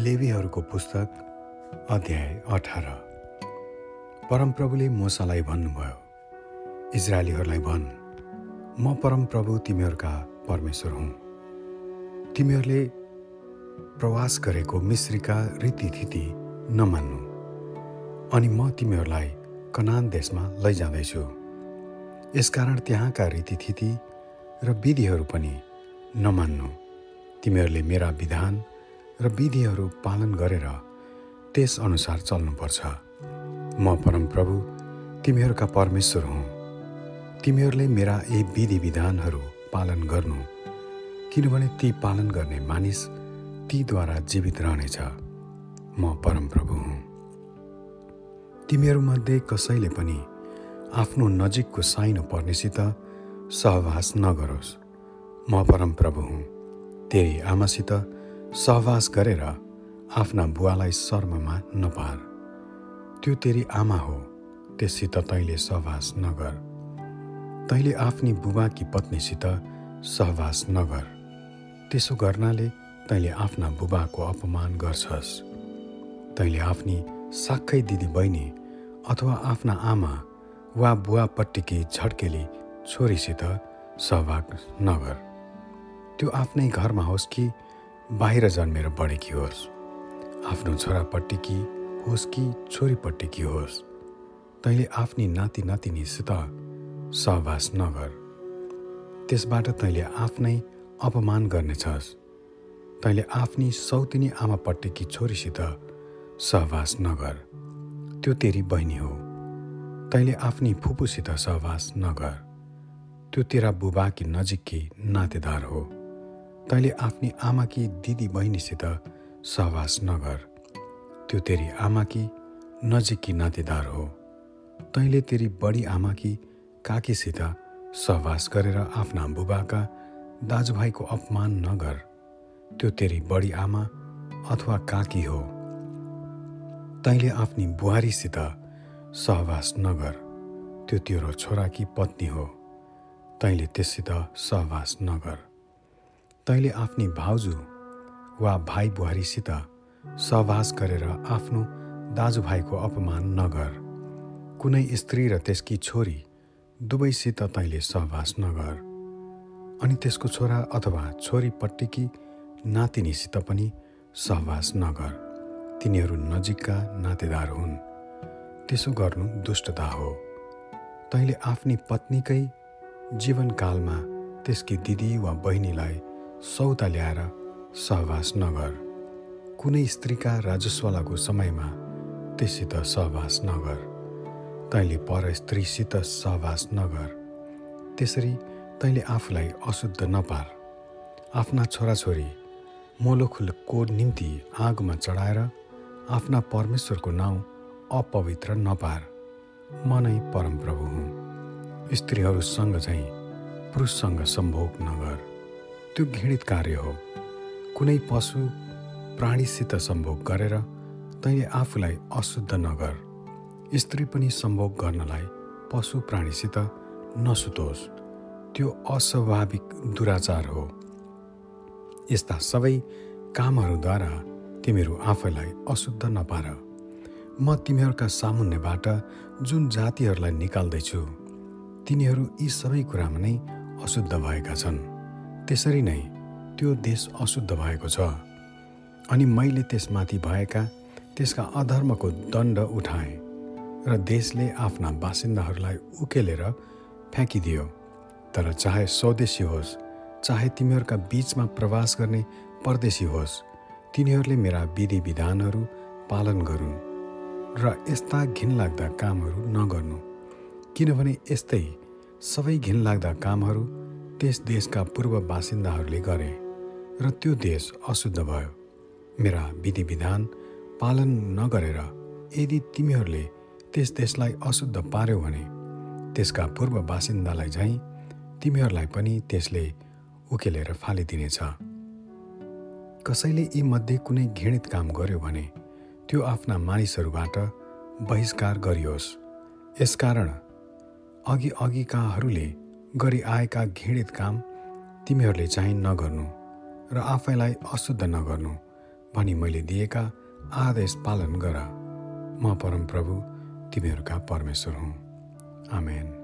लेवीहरूको पुस्तक अध्याय अठार। परमप्रभुले मोसालाई भन्नुभयो इजरायलीहरूलाई भन् म परमप्रभु तिमीहरूका परमेश्वर हुँ। तिमीहरूले प्रवास गरेको मिश्रीका रीतिथिति नमान्नु अनि म तिमीहरूलाई कनान देशमा लैजाँदैछु। यसकारण त्यहाँका रीतिथिति र विधिहरू पनि नमान्नु। तिमीहरूले मेरा विधान र विधिहरू पालन गरेर त्यसअनुसार चल्नुपर्छ। म परमप्रभु तिमीहरूका परमेश्वर हुँ। तिमीहरूले मेरा यी विधि विधानहरू पालन गर्नु किनभने ती पालन गर्ने मानिस तीद्वारा जीवित रहनेछ। म परमप्रभु हुँ। तिमीहरूमध्ये कसैले पनि आफ्नो नजिकको साइनो पर्नेसित सहवास नगरोस्। म परमप्रभु हुँ। तेरी आमासित सहवास गरेर आफ्ना बुवालाई शर्ममा नपार। त्यो तेरी आमा हो त्यससित तैँले सहवास नगर। तैँले आफ्नी बुबाकी पत्नीसित सहवास नगर। त्यसो गर्नाले तैँले आफ्ना बुबाको अपमान गर्छस्। तैँले आफ्नी साक्खै दिदी बहिनी अथवा आफ्ना आमा वा बुवापट्टिकी झड्केली छोरीसित सहवास नगर। त्यो आफ्नै घरमा होस् कि बाहिर जन्मेर बढेकी होस्। आफ्नो छोरापट्टिकी होस् कि छोरीपट्टिकी होस् तैँले आफ्नी नाति नातिनीसित सहवास नगर। त्यसबाट तैँले आफ्नै अपमान गर्नेछस् तैँले आफ्नी सौतिनी आमापट्टिकी छोरीसित सहवास नगर। त्यो तेरी बहिनी हो। तैँले आफ्नी फुपूसित सहवास नगर। त्यो तेरा बुबाकी नजिककी नातेदार हो। तैँले आफ्नी आमाकी दिदी बहिनीसित सहवास नगर। त्यो तेरी आमाकी नजिककी नातेदार हो। तैँले तेरी बडी आमाकी काकीसित सहवास गरेर आफ्ना बुबाका दाजुभाइको अपमान नगर। त्यो तेरी बडी आमा अथवा काकी हो। तैँले आफ्नी बुहारीसित सहवास नगर। त्यो तेरो छोराकी पत्नी हो। तैँले त्यससित सहवास नगर। तैँले आफ्नी भाउजू वा भाइ बुहारीसित सहवास गरेर आफ्नो दाजुभाइको अपमान नगर। कुनै स्त्री र त्यसकी छोरी दुवैसित तैँले सहवास नगर। अनि त्यसको छोरा अथवा छोरीपट्टिकी नातिनीसित पनि सहवास नगर। तिनीहरू नजिकका नातेदार हुन्। त्यसो गर्नु दुष्टता हो। तैँले आफ्नी पत्नीकै जीवनकालमा त्यसकी दिदी वा बहिनीलाई सौता ल्याएर सहवास नगर। कुनै स्त्रीका राजस्वलाको समयमा त्यससित सहवास नगर। तैँले पर स्त्रीसित सहवास नगर। त्यसरी तैँले आफूलाई अशुद्ध नपार। आफ्ना छोराछोरी मोलोखुलको निम्ति आगोमा चढाएर आफ्ना परमेश्वरको नाउँ अपवित्र नपार। म नै परमप्रभु हुँ। स्त्रीहरूसँग चाहिँ पुरुषसँग सम्भोग नगर। त्यो घृणित कार्य हो। कुनै पशु प्राणीसित सम्भोग गरेर तैँले आफूलाई अशुद्ध नगर। स्त्री पनि सम्भोग गर्नलाई पशु प्राणीसित नसुतोस्। त्यो अस्वाभाविक दुराचार हो। यस्ता सबै कामहरूद्वारा तिमीहरू आफैलाई अशुद्ध नपार। म तिमीहरूका सामुन्यबाट जुन जातिहरूलाई निकाल्दैछु तिनीहरू यी सबै कुरामा नै अशुद्ध भएका छन्। त्यसरी नै त्यो देश अशुद्ध भएको छ। अनि मैले त्यसमाथि भएका त्यसका अधर्मको दण्ड उठाएँ र देशले आफ्ना बासिन्दाहरूलाई उकेलेर फ्याँकिदियो। तर चाहे स्वदेशी होस् चाहे तिमीहरूका बिचमा प्रवास गर्ने परदेशी होस् तिनीहरूले मेरा विधि विधानहरू पालन गरून् र यस्ता घिनलाग्दा कामहरू नगर्नु। किनभने यस्तै सबै घिनलाग्दा कामहरू त्यस देशका पूर्व बासिन्दाहरूले गरे र त्यो देश अशुद्ध भयो। मेरा विधि विधान पालन नगरेर यदि तिमीहरूले त्यस देशलाई अशुद्ध पार्यो भने त्यसका पूर्व बासिन्दालाई झैँ तिमीहरूलाई पनि त्यसले उकेलेर फालिदिनेछ। कसैले यी मध्ये कुनै घृणित काम गर्यो भने त्यो आफ्ना मानिसहरूबाट बहिष्कार गरियोस्। यसकारण अघि अघिकाहरूले गरी आएका घृणित काम तिमीहरूले चाहिँ नगर्नु र आफैलाई अशुद्ध नगर्नु भनी मैले दिएका आदेश पालन गर। म परमप्रभु तिमीहरूका परमेश्वर हुँ। आमेन।